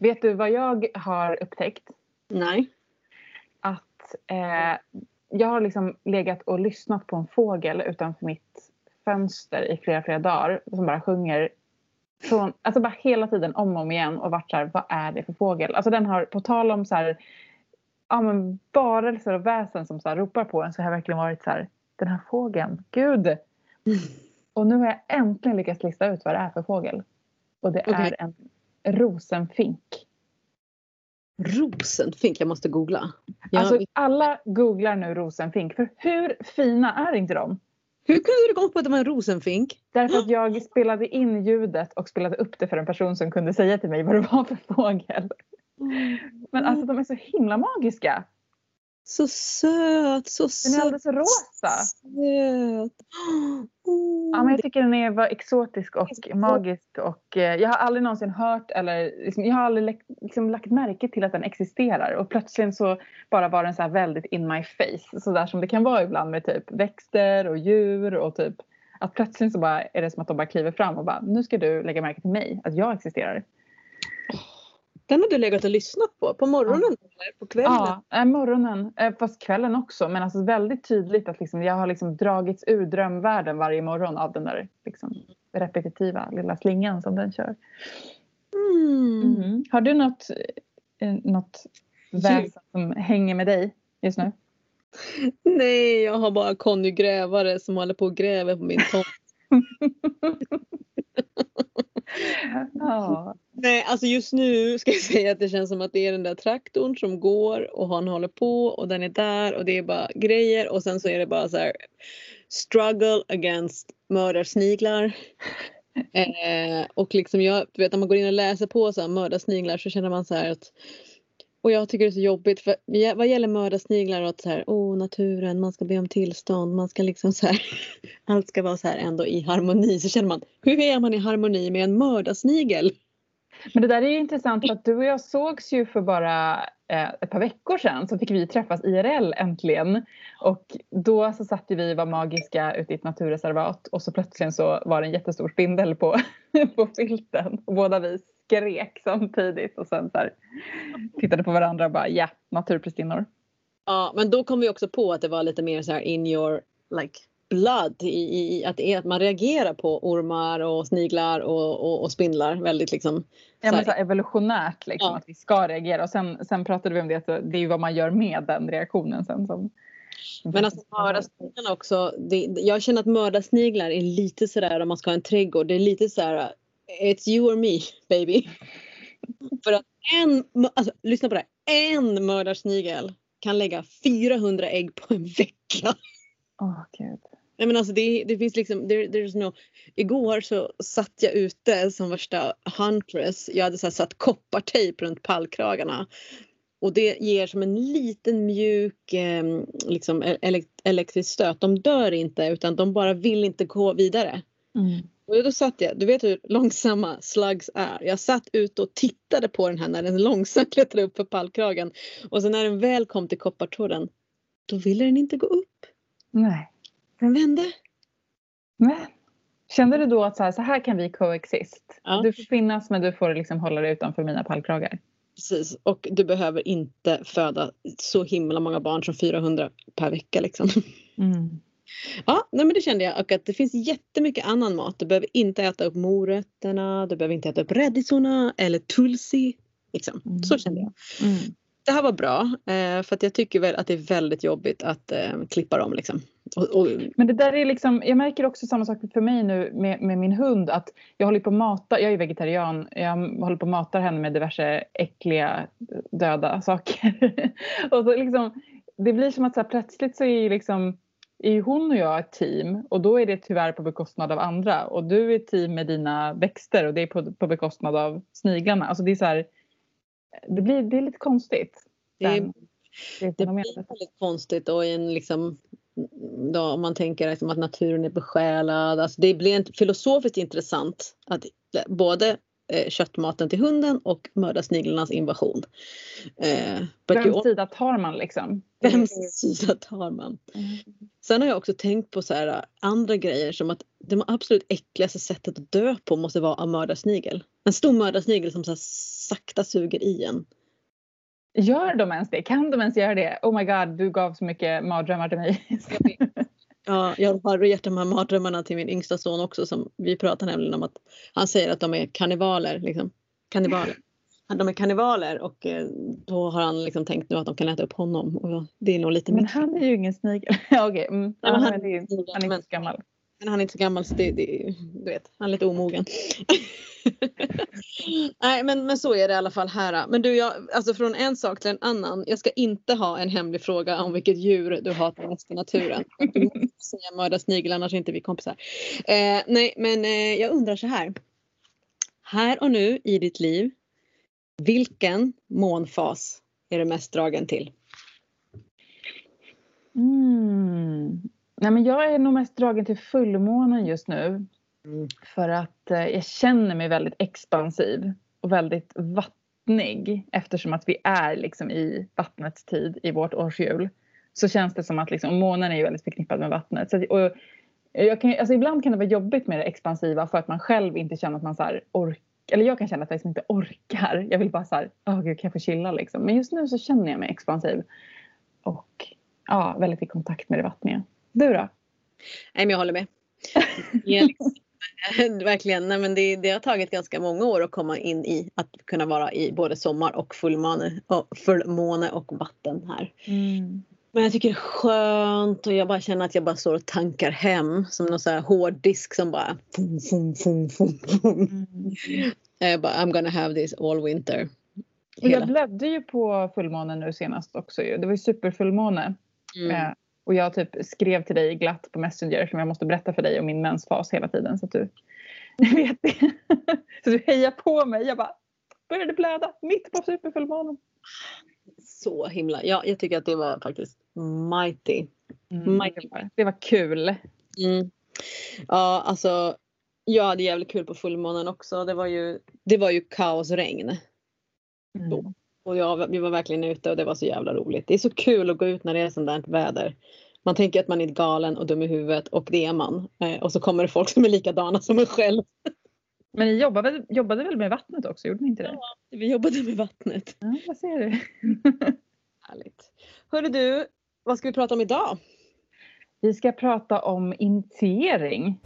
Vet du vad jag har upptäckt? Nej. Att eh, jag har liksom legat och lyssnat på en fågel utanför mitt fönster i flera, flera dagar som bara sjunger från, alltså bara hela tiden om och om igen och varit så här, vad är det för fågel? Alltså den har, på tal om så här, ja men varelser och väsen som så här ropar på en så har jag verkligen varit så här, den här fågeln, gud! Mm. Och nu har jag äntligen lyckats lista ut vad det är för fågel. Och det okay. är en rosenfink. Rosenfink, jag måste googla. Jag... Alltså alla googlar nu rosenfink, för hur fina är inte de? Hur kunde du komma på att det var en rosenfink? Därför att jag spelade in ljudet och spelade upp det för en person som kunde säga till mig vad det var för fågel. Men alltså de är så himla magiska. Så söt, så söt. Den är alldeles rosa. Söt. Oh, ja, men jag tycker den är var exotisk och magisk. Och, eh, jag har aldrig någonsin hört eller liksom, jag har aldrig liksom, lagt märke till att den existerar. Och plötsligt så bara var den så väldigt in my face. Så där som det kan vara ibland med typ växter och djur och typ att plötsligt så bara är det som att de bara kliver fram och bara nu ska du lägga märke till mig, att jag existerar. Den har du legat och lyssnat på, på morgonen ja. eller på kvällen? Ja, äh, morgonen, äh, fast kvällen också. Men alltså väldigt tydligt att liksom, jag har liksom dragits ur drömvärlden varje morgon av den där liksom, repetitiva lilla slingan som den kör. Mm. Mm. Har du något, eh, något väsen som hänger med dig just nu? Nej, jag har bara Conny Grävare som håller på och gräver på min tomt. ja. Nej, alltså just nu ska jag säga att det känns som att det är den där traktorn som går och han håller på och den är där och det är bara grejer och sen så är det bara så här struggle against mördarsniglar. Eh, och liksom jag, vet när man går in och läser på så här mördarsniglar så känner man så här att och jag tycker det är så jobbigt för vad gäller mördarsniglar och att så här, oh naturen, man ska be om tillstånd, man ska liksom så här, allt ska vara så här ändå i harmoni så känner man, hur är man i harmoni med en mördarsnigel? Men det där är ju intressant för att du och jag sågs ju för bara eh, ett par veckor sedan så fick vi träffas IRL äntligen. Och då så satt vi och var magiska ute i ett naturreservat och så plötsligt så var det en jättestor spindel på, på filten. Och båda vi skrek samtidigt och sen så här, tittade på varandra och bara ja, naturpristinnor. Ja, men då kom vi också på att det var lite mer så här in your like blood i, i att, att man reagerar på ormar och sniglar och, och, och spindlar väldigt liksom. Ja men så evolutionärt liksom ja. att vi ska reagera och sen, sen pratade vi om det att det är ju vad man gör med den reaktionen sen som men alltså mördarsniglarna också. Det, jag känner att mördarsniglar är lite sådär om man ska ha en trädgård. Det är lite sådär It's you or me baby. För att en, alltså lyssna på det En mördarsnigel kan lägga 400 ägg på en vecka. Åh oh, gud. Nej men alltså det, det finns liksom, there, there's no... Igår så satt jag ute som värsta huntress. Jag hade så satt koppartejp runt pallkragarna. Och det ger som en liten mjuk eh, liksom, elektrisk stöt. De dör inte utan de bara vill inte gå vidare. Mm. Och då satt jag, du vet hur långsamma slugs är. Jag satt ute och tittade på den här när den långsamt klättrade upp för pallkragen. Och sen när den väl kom till koppartråden, då ville den inte gå upp. Nej. Den vände. Nej. Kände du då att så här, så här kan vi coexist? Ja. Du får finnas men du får liksom hålla dig utanför mina pallkragar. Precis, och du behöver inte föda så himla många barn som 400 per vecka liksom. Mm. Ja, nej men det kände jag och att det finns jättemycket annan mat. Du behöver inte äta upp morötterna, du behöver inte äta upp räddisorna eller tulsi. Liksom. Mm. Så kände jag. Mm. Det här var bra eh, för att jag tycker väl att det är väldigt jobbigt att eh, klippa dem. Liksom. Och, och... Men det där är liksom, jag märker också samma sak för mig nu med, med min hund att jag håller på att mata, jag är vegetarian, jag håller på att mata henne med diverse äckliga döda saker. och så liksom, det blir som att så här, plötsligt så är liksom är hon och jag ett team och då är det tyvärr på bekostnad av andra och du är ett team med dina växter och det är på, på bekostnad av sniglarna. Alltså det är så här, det, blir, det är lite konstigt. Det, är, det, det blir väldigt konstigt och en liksom då, om man tänker liksom att naturen är besjälad. Alltså det blir filosofiskt intressant att både eh, köttmaten till hunden och mördarsniglarnas invasion. Eh, Vems you- sida tar man liksom? Vems sida tar man? Mm. Sen har jag också tänkt på så här, äh, andra grejer som att det absolut äckligaste sättet att dö på måste vara av mördarsnigel. En stor mördarsnigel som så här sakta suger i en. Gör de ens det? Kan de ens göra det? Oh my god, du gav så mycket mardrömmar till mig. Ja, jag har gett de här mardrömmarna till min yngsta son också som vi pratar nämligen om att han säger att de är kannibaler. Liksom. Kannibaler. De är kannibaler och eh, då har han liksom tänkt nu att de kan äta upp honom och det är nog lite Men fel. han är ju ingen snigel. Ja, Okej, mm. men ja, han- det är, han är inte så gammal. Men han är inte så gammal så det, det du vet, han är lite omogen. Nej men, men så är det i alla fall här. Men du, jag, alltså från en sak till en annan. Jag ska inte ha en hemlig fråga om vilket djur du hatar mest i naturen. Du måste säga mördarsnigel annars är inte vi kompisar. Eh, nej men eh, jag undrar så här. Här och nu i ditt liv. Vilken månfas är du mest dragen till? Mm. Nej, men jag är nog mest dragen till fullmånen just nu. För att eh, jag känner mig väldigt expansiv och väldigt vattnig eftersom att vi är liksom i vattnets tid i vårt årshjul. Så känns det som att liksom, månen är ju väldigt förknippad med vattnet. Så, att- och jag kan, alltså ibland kan det vara jobbigt med det expansiva för att man själv inte känner att man så orkar. Eller jag kan känna att jag liksom inte orkar. Jag vill bara så här, åh gud kan jag få chilla liksom. Men just nu så känner jag mig expansiv. Och ja, väldigt i kontakt med det vattniga. Du då? Nej men jag håller med. Liksom, verkligen, nej, men det, det har tagit ganska många år att komma in i att kunna vara i både sommar och fullmåne och, fullmåne och vatten här. Men jag tycker det är skönt och jag bara känner att jag bara står och tankar hem som någon så här hård disk som bara fum, fum, fum, fum, fum. Mm. Bara I'm gonna have this all winter. Och jag blädde ju på fullmånen nu senast också. Det var ju superfullmåne. Mm. Och jag typ skrev till dig glatt på Messenger som jag måste berätta för dig om min mensfas hela tiden så att du vet det. så du hejar på mig. Jag bara började blöda mitt på superfullmånen. Så himla, ja jag tycker att det var faktiskt mighty. Mm, det, var, det var kul. Mm. Ja, alltså jag hade jävligt kul på fullmånen också. Det var ju, det var ju kaosregn. Mm. Och jag, vi var verkligen ute och det var så jävla roligt. Det är så kul att gå ut när det är sånt där väder. Man tänker att man är galen och dum i huvudet och det är man. Eh, och så kommer det folk som är likadana som en själv. Men ni jobbade, jobbade väl med vattnet också? Gjorde ni inte det? Vi jobbade med vattnet. Ja, jag ser det. Härligt. Hörru du, vad ska vi prata om idag? Vi ska prata om initiering.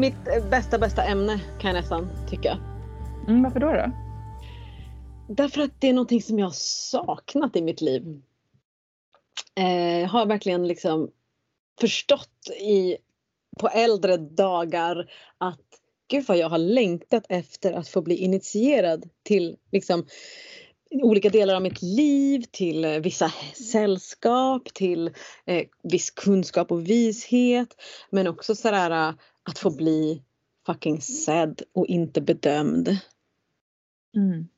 Mitt eh, bästa bästa ämne kan jag nästan tycka. Mm, varför då? då? Därför att det är någonting som jag har saknat i mitt liv. Eh, jag har verkligen liksom förstått i, på äldre dagar att gud vad jag har längtat efter att få bli initierad till liksom olika delar av mitt liv, till eh, vissa sällskap, till eh, viss kunskap och vishet. Men också sådär eh, att få bli fucking sedd och inte bedömd. Mm.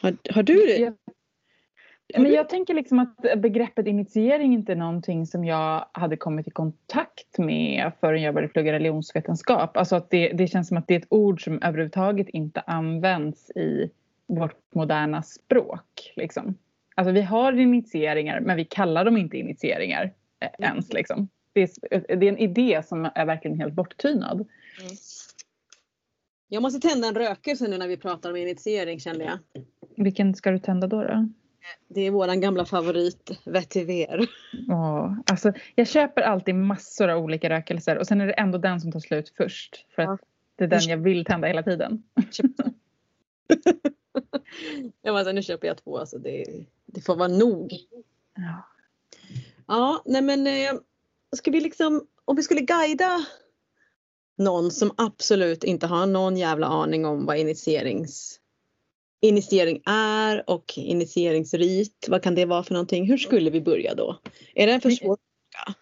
Har, har du det? Jag, men jag tänker liksom att begreppet initiering inte är någonting som jag hade kommit i kontakt med förrän jag började plugga religionsvetenskap. Alltså att det, det känns som att det är ett ord som överhuvudtaget inte används i vårt moderna språk. Liksom. Alltså vi har initieringar men vi kallar dem inte initieringar eh, ens. Liksom. Det, är, det är en idé som är verkligen helt borttynad. Jag måste tända en rökelse nu när vi pratar om initiering kände jag. Vilken ska du tända då? då? Det är våran gamla favorit, vetiver. Åh, alltså, jag köper alltid massor av olika rökelser och sen är det ändå den som tar slut först. För att det är den jag vill tända hela tiden. jag så här, nu köper jag två alltså det, det får vara nog. Ja. Ja, nej men eh, ska vi liksom, om vi skulle guida någon som absolut inte har någon jävla aning om vad initierings initiering är och initieringsrit. Vad kan det vara för någonting? Hur skulle vi börja då? Är det en för svår fråga?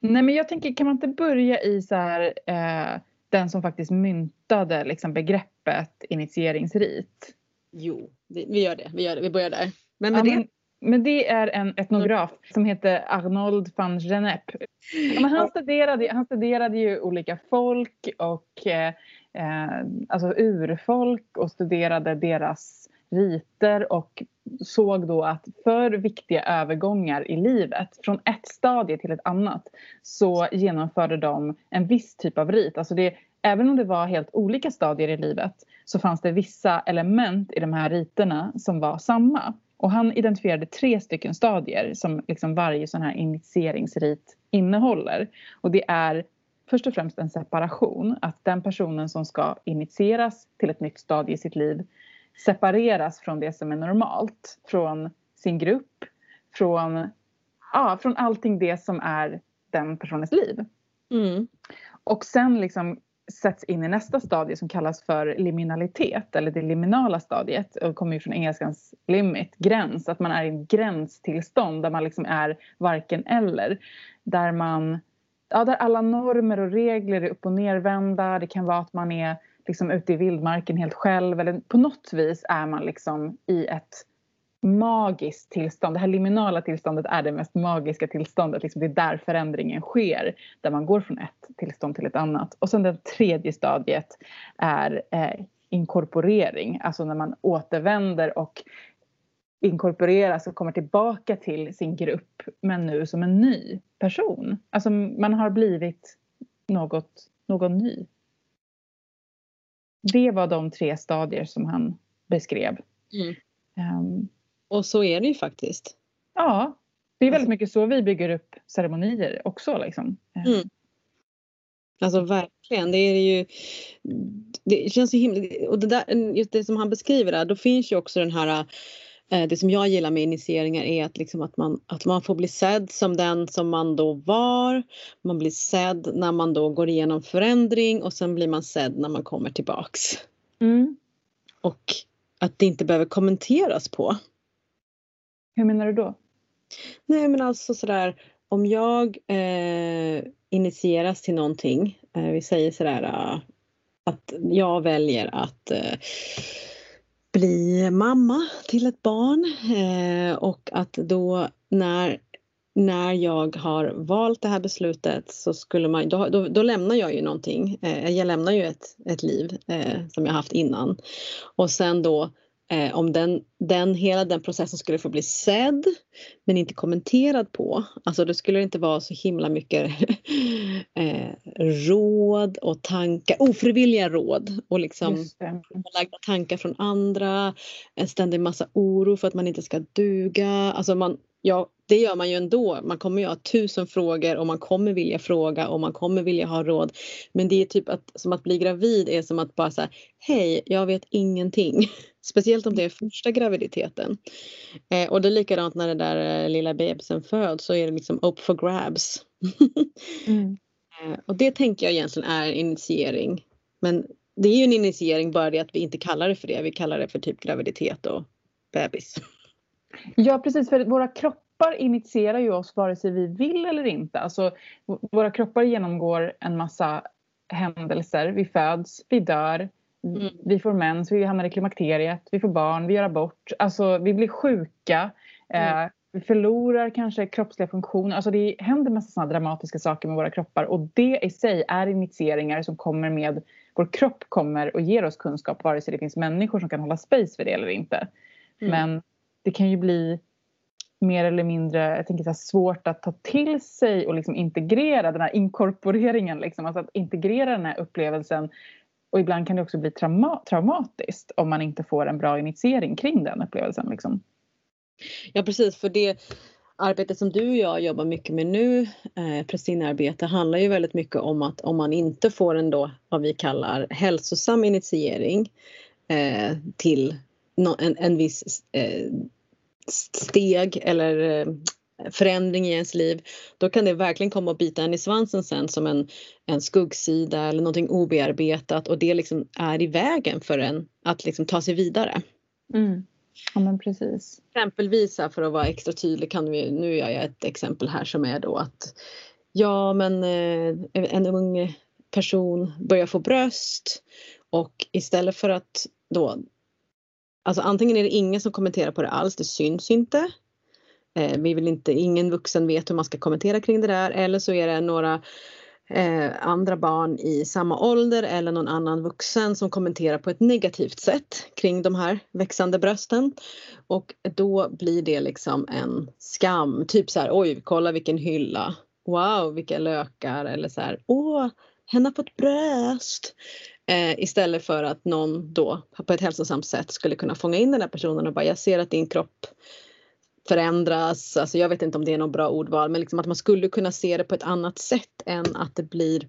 Nej men jag tänker kan man inte börja i så här eh, den som faktiskt myntade liksom, begreppet initieringsrit? Jo, det, vi gör det. Vi, gör det. vi börjar där. Men Ja, med det, men, men det är en etnograf som heter Arnold van men han, studerade, han studerade ju olika folk och eh, eh, alltså urfolk och studerade deras riter och såg då att för viktiga övergångar i livet från ett stadie till ett annat så genomförde de en viss typ av rit. Alltså det, även om det var helt olika stadier i livet så fanns det vissa element i de här riterna som var samma. Och han identifierade tre stycken stadier som liksom varje sån här initieringsrit innehåller. Och det är först och främst en separation. Att den personen som ska initieras till ett nytt stadie i sitt liv separeras från det som är normalt. Från sin grupp, från, ja, från allting det som är den personens liv. mm, Och sen liksom sätts in i nästa stadie som kallas för liminalitet eller det liminala stadiet och kommer ju från engelskans limit, gräns, att man är i en gränstillstånd där man liksom är varken eller. Där man, ja där alla normer och regler är upp och nervända, det kan vara att man är liksom ute i vildmarken helt själv eller på något vis är man liksom i ett magiskt tillstånd. Det här liminala tillståndet är det mest magiska tillståndet. Liksom det är där förändringen sker. Där man går från ett tillstånd till ett annat. Och sen det tredje stadiet är eh, inkorporering. Alltså när man återvänder och inkorporeras och kommer tillbaka till sin grupp. Men nu som en ny person. Alltså man har blivit något, någon ny. Det var de tre stadier som han beskrev. mm. Ehm, Och så är det ju faktiskt. Ja, det är väldigt Alltså- mycket så vi bygger upp ceremonier också. Liksom. Eh, Mm. Alltså verkligen, det är ju Det känns så himla och det där, just det som han beskriver där, då finns ju också den här eh, det som jag gillar med initieringar är att, liksom att, man, att man får bli sedd som den som man då var. Man blir sedd när man då går igenom förändring och sen blir man sedd när man kommer tillbaks. Mm. Och att det inte behöver kommenteras på. Hur menar du då? Nej men alltså sådär om jag eh, initieras till någonting, eh, vi säger sådär eh, att jag väljer att eh, bli mamma till ett barn eh, och att då när när jag har valt det här beslutet så skulle man, då, då, då lämnar jag ju någonting. Eh, jag lämnar ju ett, ett liv eh, som jag haft innan. Och sen då eh, om den, den, hela den processen skulle få bli sedd men inte kommenterad på. Alltså det skulle inte vara så himla mycket eh, råd och tankar, ofrivilliga råd och liksom det. lagda tankar från andra, en ständig massa oro för att man inte ska duga. Alltså man, ja, det gör man ju ändå. Man kommer ju ha tusen frågor och man kommer vilja fråga och man kommer vilja ha råd. Men det är typ att, som att bli gravid är som att bara säga Hej, jag vet ingenting. Speciellt om det är första graviditeten. Eh, och det är likadant när det där eh, lilla bebisen föds så är det liksom up for grabs. Mm. Eh, och det tänker jag egentligen är initiering. Men det är ju en initiering bara det att vi inte kallar det för det. Vi kallar det för typ graviditet och bebis. Ja, precis. För våra kroppar initierar ju oss vare sig vi vill eller inte. Alltså, våra kroppar genomgår en massa händelser. Vi föds, vi dör, Mm. vi får mens, vi hamnar i klimakteriet, vi får barn, vi gör abort. Alltså, vi blir sjuka. Mm. Eh, vi förlorar kanske kroppsliga funktioner. Alltså, det händer massa sådana dramatiska saker med våra kroppar. Och det i sig är initieringar som kommer med... Vår kropp kommer och ger oss kunskap vare sig det finns människor som kan hålla space för det eller inte. Mm. Men det kan ju bli mer eller mindre jag tänker så svårt att ta till sig och liksom integrera den här inkorporeringen. Liksom. Alltså att integrera den här upplevelsen. Och ibland kan det också bli trauma- traumatiskt om man inte får en bra initiering kring den upplevelsen. Liksom. Ja precis för det arbetet som du och jag jobbar mycket med nu, eh, presinarbete, handlar ju väldigt mycket om att om man inte får en då vad vi kallar hälsosam initiering eh, till nå- en, en viss eh, steg eller eh, förändring i ens liv, då kan det verkligen komma och bita en i svansen sen som en, en skuggsida eller någonting obearbetat och det liksom är i vägen för en att liksom ta sig vidare. Mm. Ja men precis. Exempelvis här, för att vara extra tydlig kan vi, nu gör jag ett exempel här som är då att ja men eh, en ung person börjar få bröst och istället för att då Alltså antingen är det ingen som kommenterar på det alls, det syns inte. Eh, vi vill inte, ingen vuxen vet hur man ska kommentera kring det där eller så är det några eh, andra barn i samma ålder eller någon annan vuxen som kommenterar på ett negativt sätt kring de här växande brösten. Och då blir det liksom en skam, typ så här oj kolla vilken hylla, wow vilka lökar eller så här åh hen har fått bröst. Eh, istället för att någon då på ett hälsosamt sätt skulle kunna fånga in den här personen och bara jag ser att din kropp förändras. Alltså jag vet inte om det är något bra ordval men liksom att man skulle kunna se det på ett annat sätt än att det blir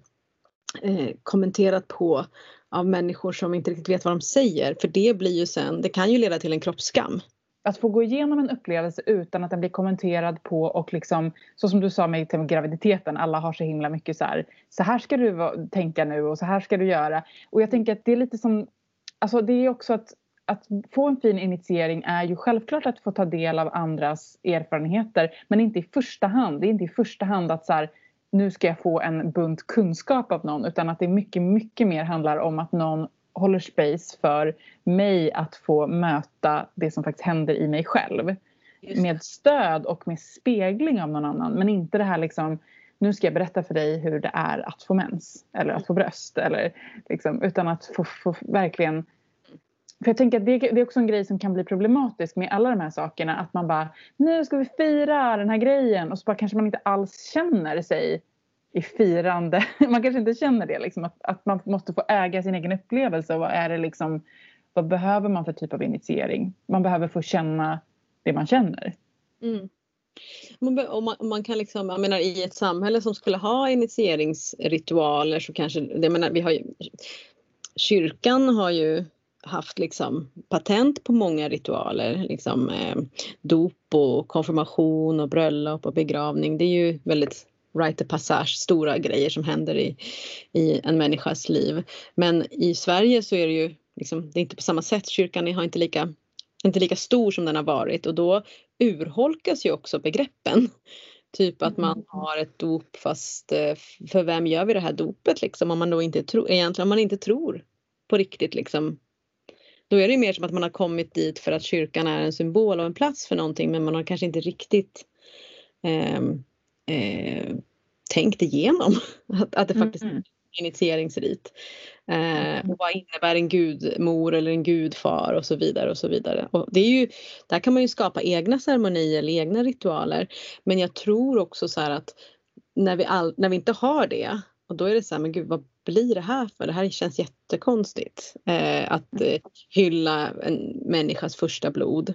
eh, kommenterat på av människor som inte riktigt vet vad de säger. För det blir ju sen, det kan ju leda till en kroppsskam. Att få gå igenom en upplevelse utan att den blir kommenterad på och liksom så som du sa med graviditeten, alla har så himla mycket så här så här ska du tänka nu och så här ska du göra. Och jag tänker att det är lite som, alltså det är också att att få en fin initiering är ju självklart att få ta del av andras erfarenheter men inte i första hand. Det är inte i första hand att så här, nu ska jag få en bunt kunskap av någon utan att det mycket, mycket mer handlar om att någon håller space för mig att få möta det som faktiskt händer i mig själv. Med stöd och med spegling av någon annan men inte det här liksom nu ska jag berätta för dig hur det är att få mens eller att få bröst eller liksom, utan att få, få verkligen för jag tänker att det, det, är också en grej som kan bli problematisk med alla de här sakerna. Att man bara, nu ska vi fira den här grejen och så bara kanske man inte alls känner sig i firande. Man kanske inte känner det liksom att, att man måste få äga sin egen upplevelse. Vad är det liksom, vad behöver man för typ av initiering? Man behöver få känna det man känner. Mm. Och man, man, kan liksom, jag menar i ett samhälle som skulle ha initieringsritualer så kanske, jag menar vi har ju, kyrkan har ju haft liksom patent på många ritualer. Liksom, eh, dop och konfirmation och bröllop och begravning. Det är ju väldigt rite of passage, stora grejer som händer i, i en människas liv. Men i Sverige så är det ju liksom, det är inte på samma sätt. Kyrkan har inte lika, inte lika stor som den har varit och då urholkas ju också begreppen. Typ att man mm. har ett dop fast eh, för vem gör vi det här dopet liksom om man då inte tror, egentligen om man inte tror på riktigt liksom då är det mer som att man har kommit dit för att kyrkan är en symbol och en plats för någonting men man har kanske inte riktigt eh, eh, tänkt igenom att, att det faktiskt mm. är initieringsrit. Eh, och vad innebär en gudmor eller en gudfar och så vidare och så vidare. Och det är ju, där kan man ju skapa egna ceremonier eller egna ritualer. Men jag tror också så här att när vi, all, när vi inte har det och då är det så här, men gud vad blir det här för? Det här känns jättekonstigt. Eh, att eh, hylla en människas första blod.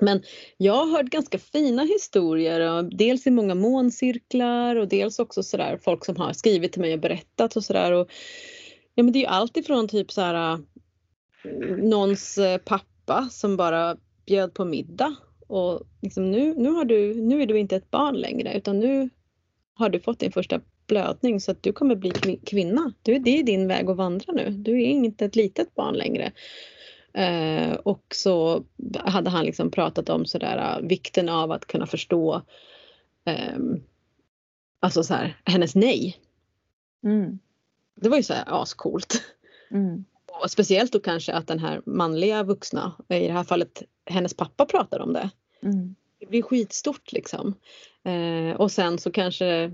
Men jag har hört ganska fina historier, dels i många måncirklar och dels också sådär folk som har skrivit till mig och berättat och sådär. Ja men det är ju allt ifrån typ så här någons eh, pappa som bara bjöd på middag och liksom nu, nu, har du, nu är du inte ett barn längre utan nu har du fått din första blödning så att du kommer bli kvinna. Du, det är din väg att vandra nu. Du är inte ett litet barn längre. Eh, och så hade han liksom pratat om sådär uh, vikten av att kunna förstå eh, alltså så här, hennes nej. Mm. Det var ju så här ascoolt. Mm. Och speciellt då kanske att den här manliga vuxna, i det här fallet hennes pappa pratar om det. Mm. Det blir skitstort liksom. Eh, och sen så kanske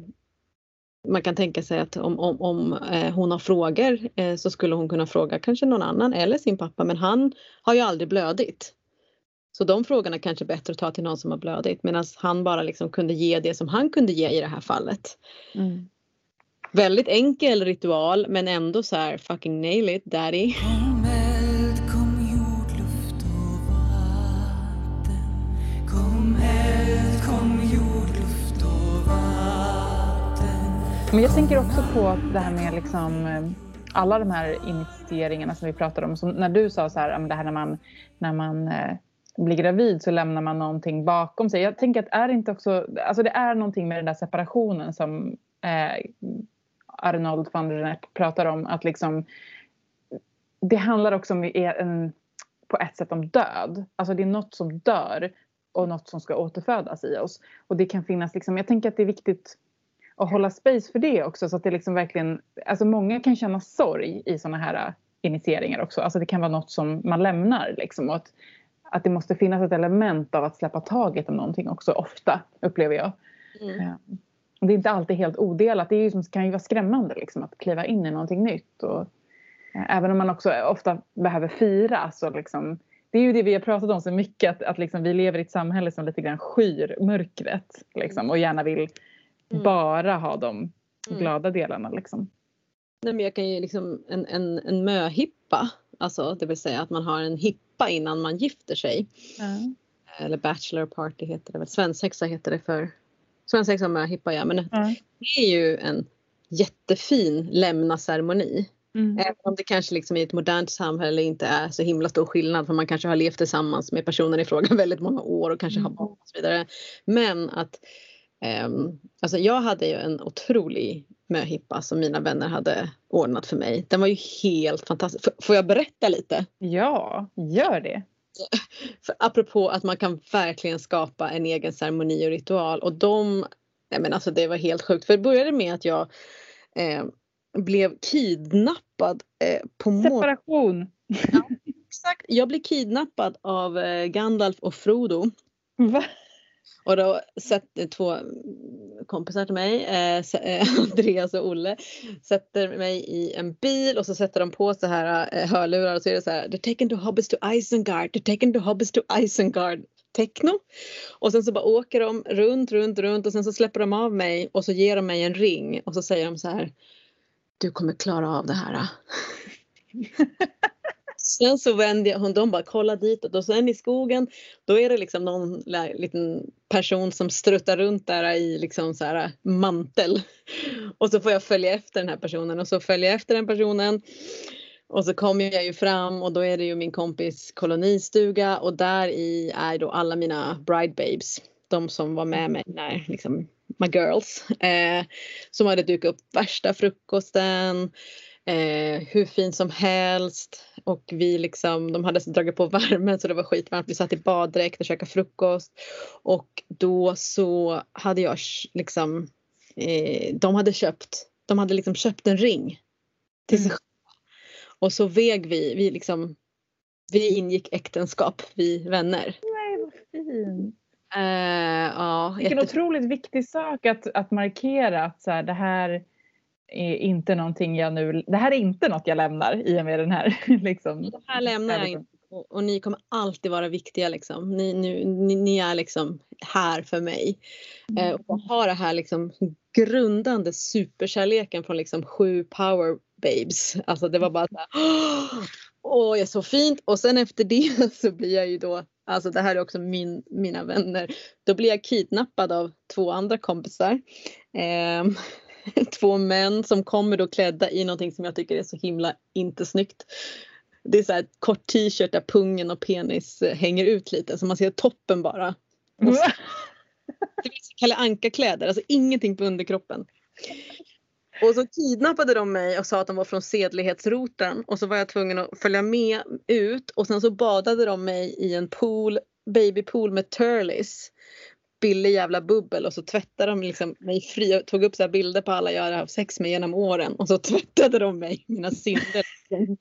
man kan tänka sig att om, om, om eh, hon har frågor eh, så skulle hon kunna fråga kanske någon annan eller sin pappa men han har ju aldrig blödit. Så de frågorna kanske är bättre att ta till någon som har blödit medan han bara liksom kunde ge det som han kunde ge i det här fallet. Mm. Väldigt enkel ritual men ändå så här fucking nail it daddy. Men jag tänker också på det här med liksom eh, alla de här initieringarna som vi pratar om. Som när du sa så här, det här när man, när man eh, blir gravid så lämnar man någonting bakom sig. Jag tänker att är det inte också, alltså det är någonting med den där separationen som eh, Arnold van der Nepp pratar om. Att liksom, det handlar också om en, på ett sätt om död. Alltså det är något som dör och något som ska återfödas i oss. Och det kan finnas liksom, jag tänker att det är viktigt att hålla space för det också så att det liksom verkligen, alltså många kan känna sorg i sådana här initieringar också. Alltså det kan vara något som man lämnar liksom och att, att det måste finnas ett element av att släppa taget om någonting också ofta upplever jag. Mm. Ja. Det är inte alltid helt odelat. Det är ju, kan ju vara skrämmande liksom, att kliva in i någonting nytt. Och, eh, även om man också ofta behöver fira så liksom, det är ju det vi har pratat om så mycket att, att liksom vi lever i ett samhälle som lite grann skyr mörkret liksom, och gärna vill mm. bara ha de mm. glada delarna. Liksom. Nej, men jag kan ju liksom en, en, en möhippa, alltså det vill säga att man har en hippa innan man gifter sig. Mm. Eller bachelor party heter det väl, svensexa heter det för svensexa och möhippa ja men det är ju en jättefin lämna-ceremoni. Mm. Även om det kanske liksom i ett modernt samhälle inte är så himla stor skillnad för man kanske har levt tillsammans med personen i fråga väldigt många år och kanske mm. har barn och så vidare. Men att um, alltså jag hade ju en otrolig möhippa som mina vänner hade ordnat för mig. Den var ju helt fantastisk. F får jag berätta lite? Ja, gör det. För apropå att man kan verkligen skapa en egen ceremoni och ritual och de, nej men alltså det var helt sjukt. För det började med att jag eh, blev kidnappad eh, på Separation! Ja, exakt, jag blev kidnappad av eh, Gandalf och Frodo. Va? Och då sätter två kompisar till mig, eh, eh Andreas och Olle, sätter mig i en bil och så sätter de på så här eh, hörlurar och så är det så här They're taken to Hobbes to Isengard, they're taken to Hobbes to Isengard techno. Och sen så bara åker de runt, runt, runt och sen så släpper de av mig och så ger de mig en ring och så säger de så här Du kommer klara av det här. Sen så vände jag, de bara kolla ditåt och sen i skogen då är det liksom någon liten person som struttar runt där i liksom så här äh, mantel. Och så får jag följa efter den här personen och så följer jag efter den personen. Och så kommer jag ju fram och då är det ju min kompis kolonistuga och där i är då alla mina bride babes. De som var med mig när liksom my girls. Eh, som hade dukat upp värsta frukosten eh, hur fin som helst och vi liksom, de hade dragit på värmen så det var skitvarmt. Vi satt i baddräkt och käkade frukost och då så hade jag liksom, eh, de hade köpt, de hade liksom köpt en ring till sig mm. Och så väg vi, vi liksom, vi ingick äktenskap, vi vänner. Nej vad fint. Uh, ja, Vilken jätte... otroligt viktig sak att, att markera att så här, det här är inte någonting jag nu, det här är inte något jag lämnar i och med den här. Liksom. Det här lämnar jag inte och, och, ni kommer alltid vara viktiga liksom. Ni, nu, ni, ni är liksom här för mig. Mm. Eh, och ha det här liksom grundande superkärleken från liksom sju power babes. Alltså det var bara så här, åh, oh, är så fint. Och sen efter det så blir jag ju då, alltså det här är också min, mina vänner, då blir jag kidnappad av två andra kompisar. Eh, två män som kommer då klädda i någonting som jag tycker är så himla inte snyggt. Det är så här kort t-shirt där pungen och penis eh, hänger ut lite så man ser toppen bara. Och så, det är Kalle Anka-kläder, alltså ingenting på underkroppen. Och så kidnappade de mig och sa att de var från sedlighetsroten och så var jag tvungen att följa med ut och sen så badade de mig i en pool, babypool med turleys billig jävla bubbel och så tvättade de liksom mig fri. Jag tog upp så bilder på alla jag hade haft sex med genom åren och så tvättade de mig, mina synder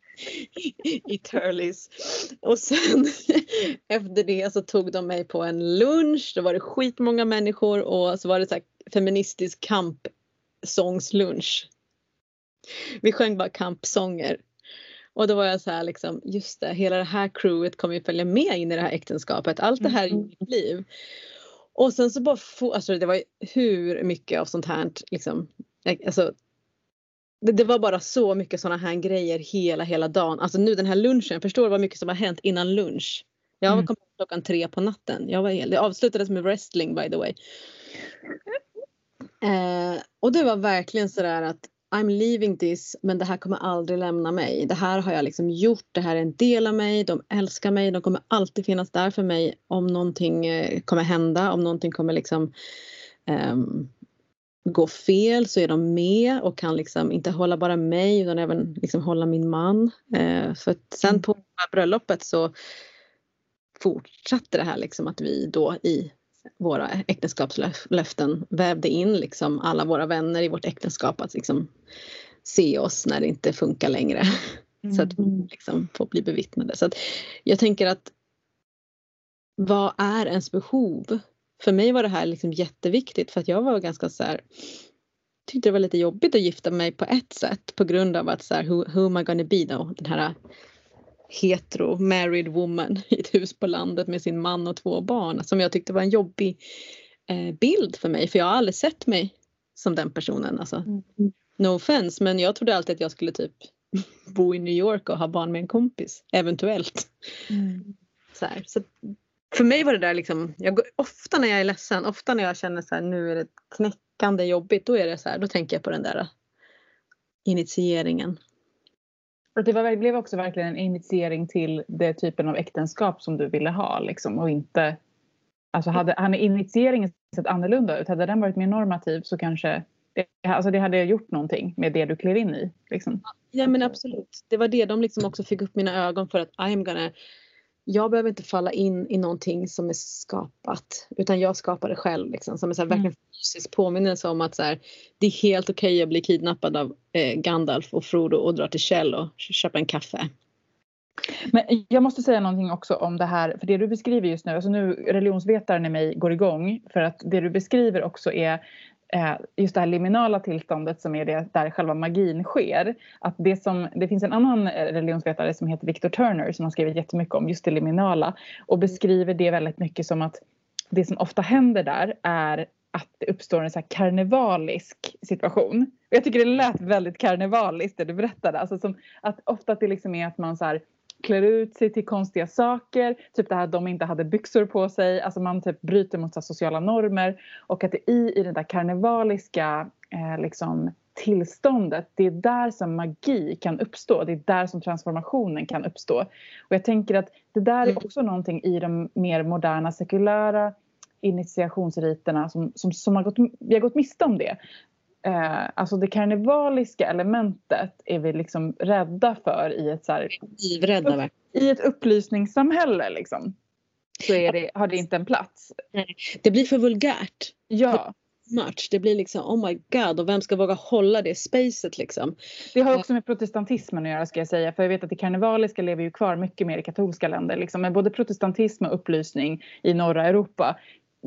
i Turleys. Och sen efter det så tog de mig på en lunch. Då var det skitmånga människor och så var det så här feministisk kampsångslunch. Vi sjöng bara kampsånger. Och då var jag så här liksom, just det, hela det här crewet kommer ju följa med in i det här äktenskapet. Allt det här i mm. mitt liv. Och sen så bara, få, alltså det var hur mycket av sånt här liksom, alltså det, det, var bara så mycket såna här grejer hela, hela dagen. Alltså nu den här lunchen, förstår vad mycket som har hänt innan lunch. Jag mm. kom klockan tre på natten. Jag var helt, det avslutades med wrestling by the way. Eh, och det var verkligen sådär att I'm leaving this men det här kommer aldrig lämna mig. Det här har jag liksom gjort, det här är en del av mig, de älskar mig, de kommer alltid finnas där för mig om någonting eh, kommer hända, om någonting kommer liksom um, gå fel så är de med och kan liksom inte hålla bara mig utan även liksom hålla min man. Uh, för sen på bröllopet så fortsatte det här liksom att vi då i våra äktenskapslöften vävde in liksom alla våra vänner i vårt äktenskap att liksom se oss när det inte funkar längre. Mm. Så att vi liksom får bli bevittnade. Så att jag tänker att vad är ens behov? För mig var det här liksom jätteviktigt för att jag var ganska så här tyckte det var lite jobbigt att gifta mig på ett sätt på grund av att så här, who, who am I gonna be då? Den här hetero married woman i ett hus på landet med sin man och två barn som jag tyckte var en jobbig eh, bild för mig för jag har aldrig sett mig som den personen. Alltså, mm. No offense men jag trodde alltid att jag skulle typ bo i New York och ha barn med en kompis eventuellt. Mm. Så, här, så för mig var det där liksom, jag, ofta när jag är ledsen, ofta när jag känner så här, nu är det knäckande jobbigt, då är det så här, då tänker jag på den där initieringen. Och det var, blev också verkligen en initiering till den typen av äktenskap som du ville ha liksom och inte Alltså hade, hade initieringen sett annorlunda ut, hade den varit mer normativ så kanske det, alltså det hade gjort någonting med det du klev in i. Liksom. Ja men absolut. Det var det de liksom också fick upp mina ögon för att I'm gonna jag behöver inte falla in i någonting som är skapat utan jag skapar det själv. Liksom, som så här, verkligen mm. fysisk påminnelse om att så här, det är helt okej okay att bli kidnappad av eh, Gandalf och Frodo och dra till Kjell och köpa en kaffe. Men jag måste säga någonting också om det här, för det du beskriver just nu, alltså nu religionsvetaren i mig går igång för att det du beskriver också är just det här liminala tillståndet som är det där själva magin sker. Att det, som, det finns en annan religionsvetare som heter Victor Turner som har skrivit jättemycket om just det liminala och beskriver det väldigt mycket som att det som ofta händer där är att det uppstår en så här karnevalisk situation. jag tycker det lät väldigt karnevaliskt det du berättade. Alltså som att ofta att det liksom är att man så här, klär ut sig till konstiga saker. Typ det här att de inte hade byxor på sig. Alltså man typ bryter mot sociala normer. Och att det i, i det där karnevaliska eh, liksom, tillståndet, det är där som magi kan uppstå. Det är där som transformationen kan uppstå. Och jag tänker att det där är mm. också någonting i de mer moderna sekulära initiationsriterna som, som, som har gått, vi har gått miste om det eh, alltså det karnevaliska elementet är vi liksom rädda för i ett, så här, Livrädda, i ett upplysningssamhälle. Liksom. Så det, har det inte en plats. Det blir för vulgärt. Ja. Much. Det blir liksom oh my god och vem ska våga hålla det spacet liksom. Det har också med protestantismen att göra ska jag säga för jag vet att det karnevaliska lever ju kvar mycket mer i katolska länder liksom med både protestantism och upplysning i norra Europa.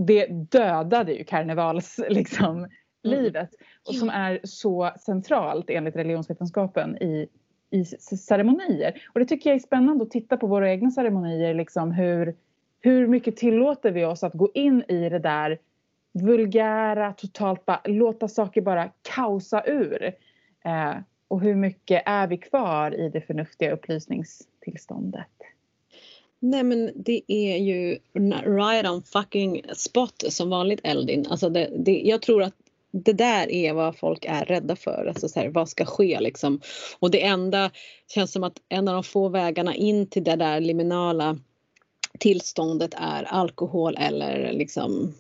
Det dödade ju karnevals liksom. Livet och som är så centralt enligt religionsvetenskapen i, i ceremonier. Och det tycker jag är spännande att titta på våra egna ceremonier. Liksom hur, hur mycket tillåter vi oss att gå in i det där vulgära, totalt bara låta saker bara kaosa ur. Eh, och hur mycket är vi kvar i det förnuftiga upplysningstillståndet? Nej men det är ju right on fucking spot som vanligt Eldin. Alltså det, det, jag tror att det där är vad folk är rädda för. Alltså så här, vad ska ske liksom? Och det enda känns som att en av de få vägarna in till det där liminala tillståndet är alkohol eller liksom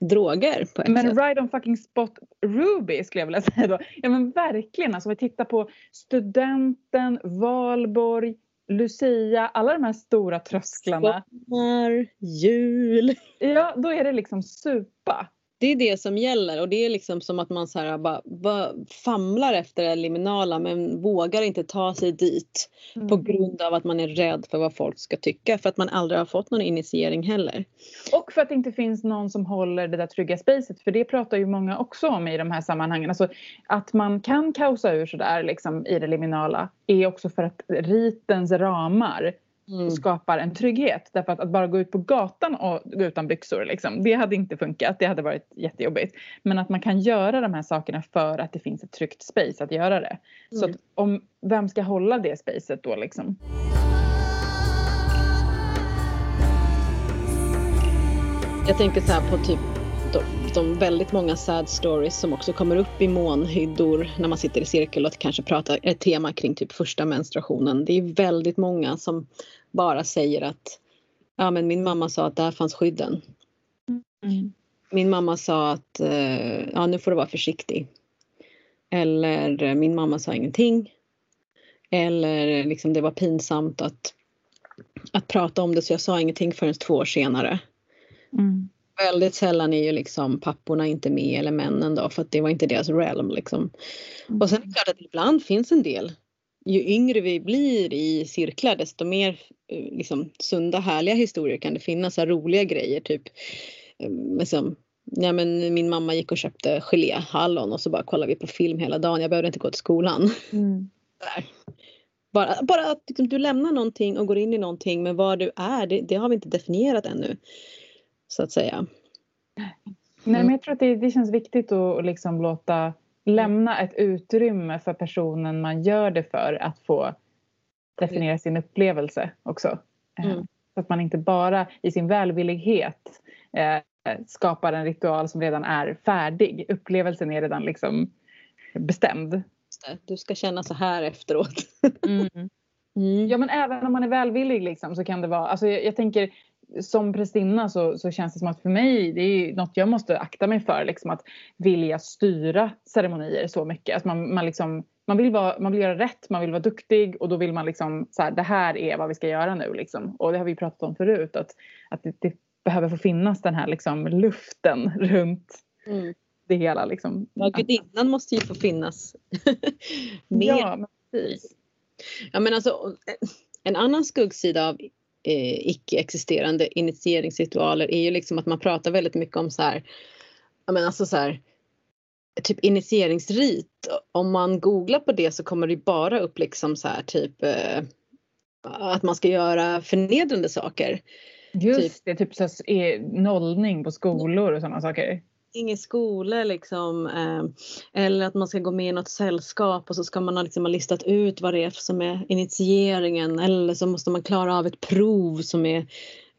droger. På ett men sätt. right on fucking spot Ruby skulle jag vilja säga då. Ja men verkligen alltså vi tittar på studenten, valborg, Lucia, alla de här stora trösklarna. Sommar, jul. Ja, då är det liksom supa det är det som gäller och det är liksom som att man så här bara, bara famlar efter det liminala men vågar inte ta sig dit mm. på grund av att man är rädd för vad folk ska tycka för att man aldrig har fått någon initiering heller. Och för att det inte finns någon som håller det där trygga spacet för det pratar ju många också om i de här sammanhangen. Alltså att man kan kaosa ur sådär liksom i det liminala är också för att ritens ramar mm. skapar en trygghet. Därför att, att bara gå ut på gatan och gå utan byxor, liksom, det hade inte funkat. Det hade varit jättejobbigt. Men att man kan göra de här sakerna för att det finns ett tryggt space att göra det. Mm. Så att om, vem ska hålla det spacet då liksom? Jag tänker så här på typ de, de, väldigt många sad stories som också kommer upp i månhyddor när man sitter i cirkel och kanske pratar ett tema kring typ första menstruationen. Det är väldigt många som bara säger att ja, men min mamma sa att där fanns skydden. Mm. Min mamma sa att eh, ja, nu får du vara försiktig. Eller min mamma sa ingenting. Eller liksom det var pinsamt att att prata om det så jag sa ingenting förrän två år senare. Mm. Väldigt sällan är ju liksom papporna inte med eller männen då för att det var inte deras realm liksom. Och sen är det klart att ibland finns en del. Ju yngre vi blir i cirklar desto mer eh, liksom, sunda härliga historier kan det finnas, så roliga grejer typ. Liksom, ja, men min mamma gick och köpte geléhallon och så bara kollade vi på film hela dagen. Jag behövde inte gå till skolan. Mm. Bara, bara att liksom, du lämnar någonting och går in i någonting men vad du är det, det har vi inte definierat ännu. Så att säga. Nej, men jag tror att det, det känns viktigt att liksom låta lämna ett utrymme för personen man gör det för att få definiera sin upplevelse också. Eh, Mm. Så att man inte bara i sin välvillighet eh, skapar en ritual som redan är färdig. Upplevelsen är redan liksom bestämd. Du ska känna så här efteråt. Ja men även om man är välvillig liksom, så kan det vara, alltså jag, jag tänker som prästinna så, så känns det som att för mig det är något jag måste akta mig för liksom att vilja styra ceremonier så mycket. Att man, man, liksom, man, vill vara, man vill göra rätt, man vill vara duktig och då vill man liksom så här, det här är vad vi ska göra nu liksom. Och det har vi pratat om förut att, att det, det behöver få finnas den här liksom luften runt Mm. det hela liksom. Ja, gudinnan måste ju få finnas. Mer. Ja, men precis. Ja men alltså en annan skuggsida av eh, icke-existerande initieringsritualer är ju liksom att man pratar väldigt mycket om så här, ja men alltså så här, typ initieringsrit. Om man googlar på det så kommer det bara upp liksom så här typ eh, att man ska göra förnedrande saker. Just det, typ så är nollning på skolor och sådana saker. Ingen skola liksom. Eh, eller att man ska gå med i något sällskap och så ska man ha, liksom, ha listat ut vad det är som är initieringen. Eller så måste man klara av ett prov som är,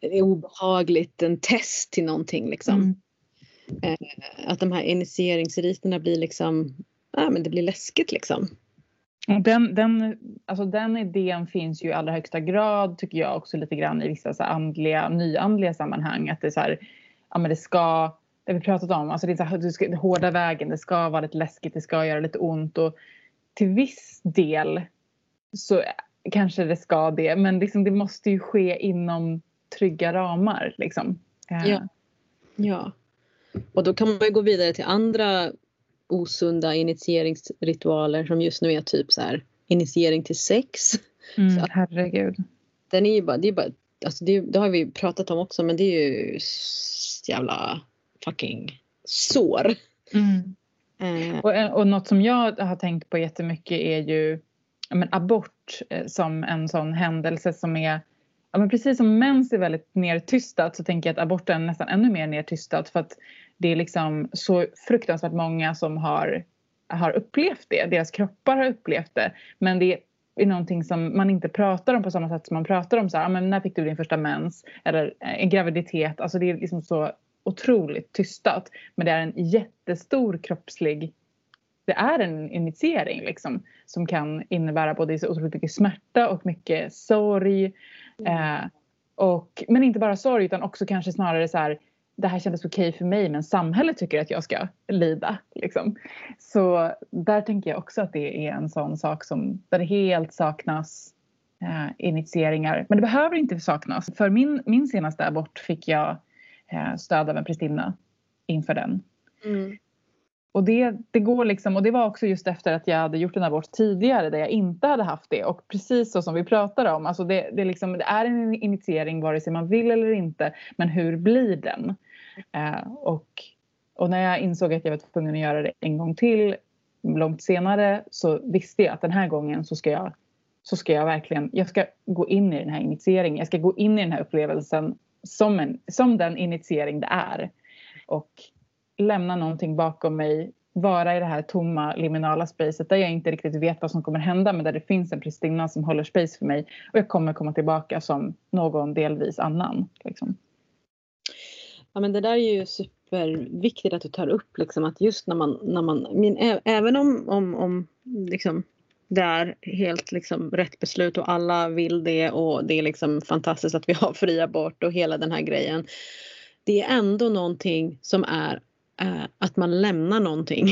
är obehagligt, en test till någonting liksom. Mm. Att de här initieringsriterna blir liksom, ja men det blir läskigt liksom. Den, den, alltså den idén finns ju i allra högsta grad tycker jag också lite grann i vissa så andliga, nyandliga sammanhang. Att det är så här, ja men det ska, det vi pratat om, alltså det är så här, du ska, hårda vägen, det ska vara lite läskigt, det ska göra lite ont och till viss del så kanske det ska det men liksom det måste ju ske inom trygga ramar liksom. Eh, Ja. Ja. Och då kan man ju gå vidare till andra osunda initieringsritualer som just nu är typ så här initiering till sex. Mm, Så herregud. Den är ju bara, det är bara, alltså det, det har vi pratat om också men det är ju jävla fucking sår. Mm. Eh, Och, och något som jag har tänkt på jättemycket är ju men abort eh, som en sån händelse som är Ja, men precis som mens är väldigt nertystat så tänker jag att aborten är nästan ännu mer nertystat för att det är liksom så fruktansvärt många som har, har upplevt det. Deras kroppar har upplevt det. Men det är någonting som man inte pratar om på samma sätt som man pratar om så här, "Ja, men när fick du din första mens? Eller eh, en graviditet. Alltså det är liksom så otroligt tystat. Men det är en jättestor kroppslig det är en initiering liksom, som kan innebära både så otroligt mycket smärta och mycket sorg. Eh, och, men inte bara sorg utan också kanske snarare så här det här kändes okej för mig men samhället tycker att jag ska lida. Liksom. Så där tänker jag också att det är en sån sak som där det helt saknas eh, initieringar. Men det behöver inte saknas. För min, min senaste abort fick jag eh, stöd av en prästinna inför den. mm. Och det, det går liksom, och det var också just efter att jag hade gjort en abort tidigare där jag inte hade haft det. Och precis så som vi pratade om, alltså det, det, liksom, det är en initiering vare sig man vill eller inte. Men hur blir den? Eh, och, och när jag insåg att jag var tvungen att göra det en gång till långt senare så visste jag att den här gången så ska jag, så ska jag verkligen, jag ska gå in i den här initieringen. Jag ska gå in i den här upplevelsen som, en, som den initiering det är. Och lämna någonting bakom mig, vara i det här tomma liminala spacet där jag inte riktigt vet vad som kommer hända men där det finns en prästinna som håller space för mig och jag kommer komma tillbaka som någon delvis annan. Liksom. Ja men det där är ju superviktigt att du tar upp liksom att just när man, när man min, även om, om, om liksom det är helt liksom rätt beslut och alla vill det och det är liksom fantastiskt att vi har fri abort och hela den här grejen. Det är ändå någonting som är eh, att man lämnar någonting.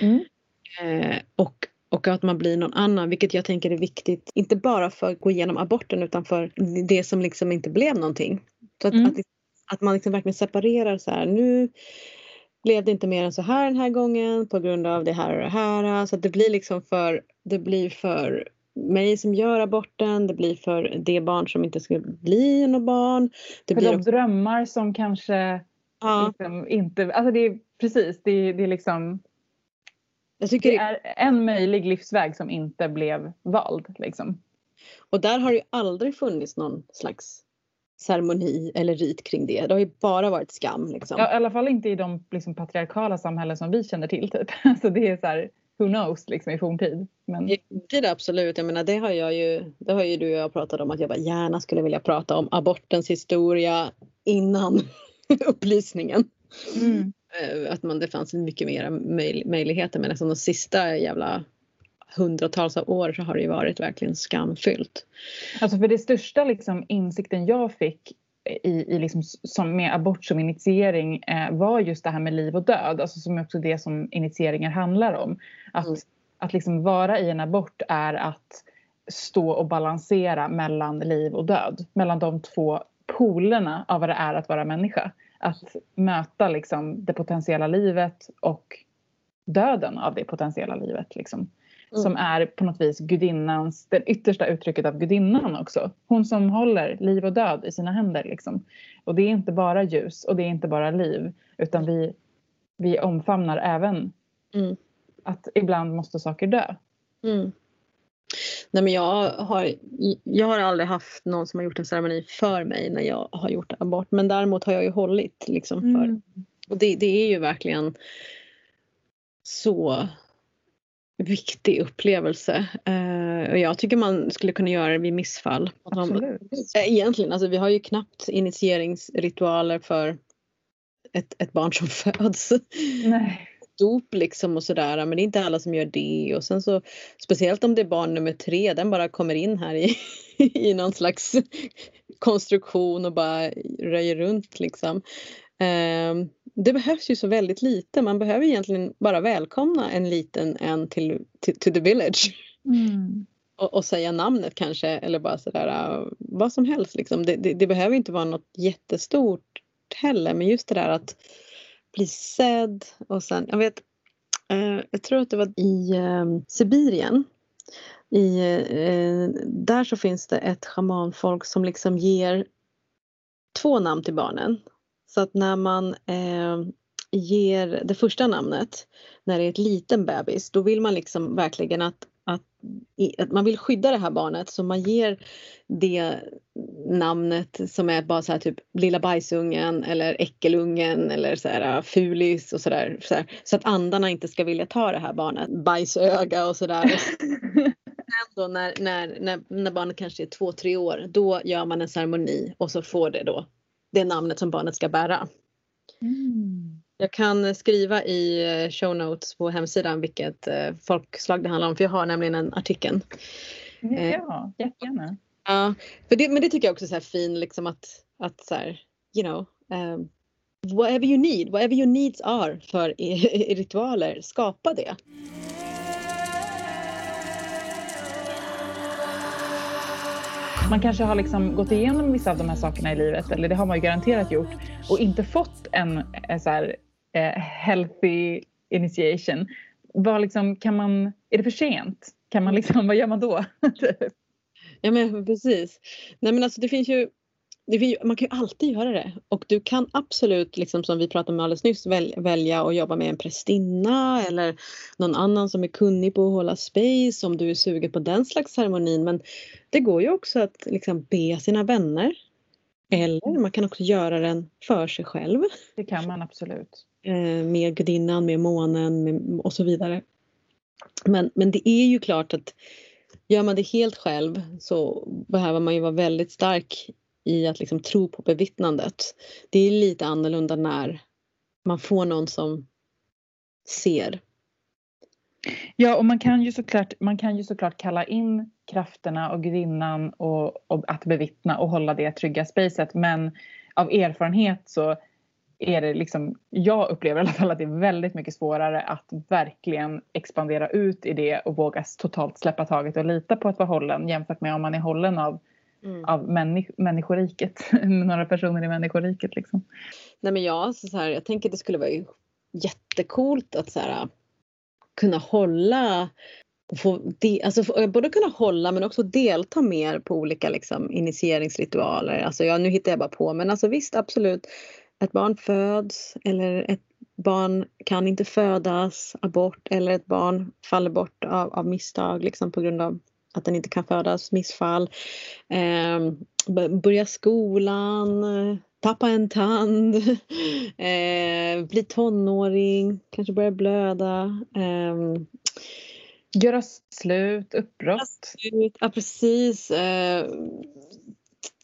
Mm. Eh, och och att man blir någon annan, vilket jag tänker är viktigt, inte bara för att gå igenom aborten utan för det som liksom inte blev någonting. Så att, mm. att, att, man liksom verkligen separerar så här, nu blev det inte mer än så här den här gången på grund av det här och det här. Så det blir liksom för, det blir för mig som gör aborten, det blir för det barn som inte ska bli något barn. Det för blir de drömmar som kanske ja. liksom inte, alltså det är precis, det, det är liksom jag tycker det är en möjlig livsväg som inte blev vald. Liksom. Och där har det ju aldrig funnits någon slags ceremoni eller rit kring det. Det har ju bara varit skam. Liksom. Ja, I alla fall inte i de liksom, patriarkala samhällen som vi känner till. Typ. Alltså det är så här, who knows liksom, i forntid. Men... I forntid absolut. Jag menar, det har, jag ju, det har ju du och jag pratat om att jag bara gärna skulle vilja prata om abortens historia innan upplysningen. Mm. Eh, att man, det fanns mycket mer möj, möjligheter men nästan de sista jävla hundratals av år så har det ju varit verkligen skamfyllt. Alltså för det största liksom insikten jag fick i, i liksom, som med abort som initiering eh, var just det här med liv och död, alltså som är också det som initieringar handlar om. Att, mm. att liksom vara i en abort är att stå och balansera mellan liv och död, mellan de två polerna av vad det är att vara människa att möta liksom det potentiella livet och döden av det potentiella livet. Liksom. Mm. Som är på något vis gudinnans, det yttersta uttrycket av gudinnan också. Hon som håller liv och död i sina händer. Liksom. Och det är inte bara ljus och det är inte bara liv utan vi, vi omfamnar även mm. att ibland måste saker dö. Mm. Nej, men jag, har, jag har aldrig haft någon som har gjort en ceremoni för mig när jag har gjort abort. Men däremot har jag ju hållit liksom för. Mm. Och det, det är ju verkligen så viktig upplevelse. Uh, och jag tycker man skulle kunna göra det vid missfall. Absolut. Eh, egentligen, alltså vi har ju knappt initieringsritualer för ett, ett barn som föds. Nej dop liksom och sådär men det är inte alla som gör det och sen så speciellt om det är barn nummer tre den bara kommer in här i, i någon slags konstruktion och bara röjer runt liksom. Um, det behövs ju så väldigt lite. Man behöver egentligen bara välkomna en liten en till, till to the village. Mm. Och, och, säga namnet kanske eller bara sådär uh, vad som helst liksom. Det, det, det, behöver inte vara något jättestort heller men just det där att bli sedd och sen, jag vet, eh, jag tror att det var i eh, Sibirien. I, eh, där så finns det ett schamanfolk som liksom ger två namn till barnen. Så att när man eh, ger det första namnet när det är ett liten bebis då vill man liksom verkligen att att, att man vill skydda det här barnet så man ger det namnet som är bara så här typ lilla bajsungen eller äckelungen eller så här äh, fulis och sådär. Så, så att andarna inte ska vilja ta det här barnet. Bajsöga och sådär. Ändå när, när, när, när barnet kanske är två, tre år då gör man en ceremoni och så får det då det namnet som barnet ska bära. Mm. Jag kan skriva i eh, show notes på hemsidan vilket eh, folkslag det handlar om för jag har nämligen en artikel. Eh, ja, jättegärna. Ja, för det, men det tycker jag också är så här fin liksom att, att så här, you know, um, whatever you need, whatever your needs are för ritualer, skapa det. Man kanske har liksom gått igenom vissa av de här sakerna i livet, eller det har man ju garanterat gjort, och inte fått en, en så här, eh, healthy initiation. Vad liksom, kan man, är det för sent? Kan man liksom, vad gör man då? Typ. ja men precis. Nej men alltså det finns ju det man kan ju alltid göra det och du kan absolut, liksom som vi pratade om alldeles nyss, väl, välja att jobba med en prästinna eller någon annan som är kunnig på att hålla space om du är sugen på den slags ceremonin. Men det går ju också att liksom be sina vänner. Eller man kan också göra den för sig själv. Det kan man absolut. Eh, med gudinnan, med månen med, och så vidare. Men, men det är ju klart att gör man det helt själv så behöver man ju vara väldigt stark i att liksom tro på bevittnandet. Det är lite annorlunda när man får någon som ser. Ja, och man kan ju såklart, man kan ju såklart kalla in krafterna och gudinnan och, och att bevittna och hålla det trygga spacet. Men av erfarenhet så är det liksom, jag upplever i alla fall att det är väldigt mycket svårare att verkligen expandera ut i det och våga totalt släppa taget och lita på att vara hållen jämfört med om man är hållen av, mm. av människ människoriket, några personer i människoriket liksom. Nej men jag, så här, jag tänker att det skulle vara jättekult att så här, kunna hålla få de, alltså, både kunna hålla men också delta mer på olika liksom, initieringsritualer. Alltså, ja, nu hittar jag bara på men alltså, visst absolut ett barn föds eller ett barn kan inte födas, abort eller ett barn faller bort av, av misstag liksom på grund av att den inte kan födas, missfall. Eh, börja skolan, tappa en tand, eh, bli tonåring, kanske börja blöda. Eh, Göra slut, uppbrott. Ja precis. Eh,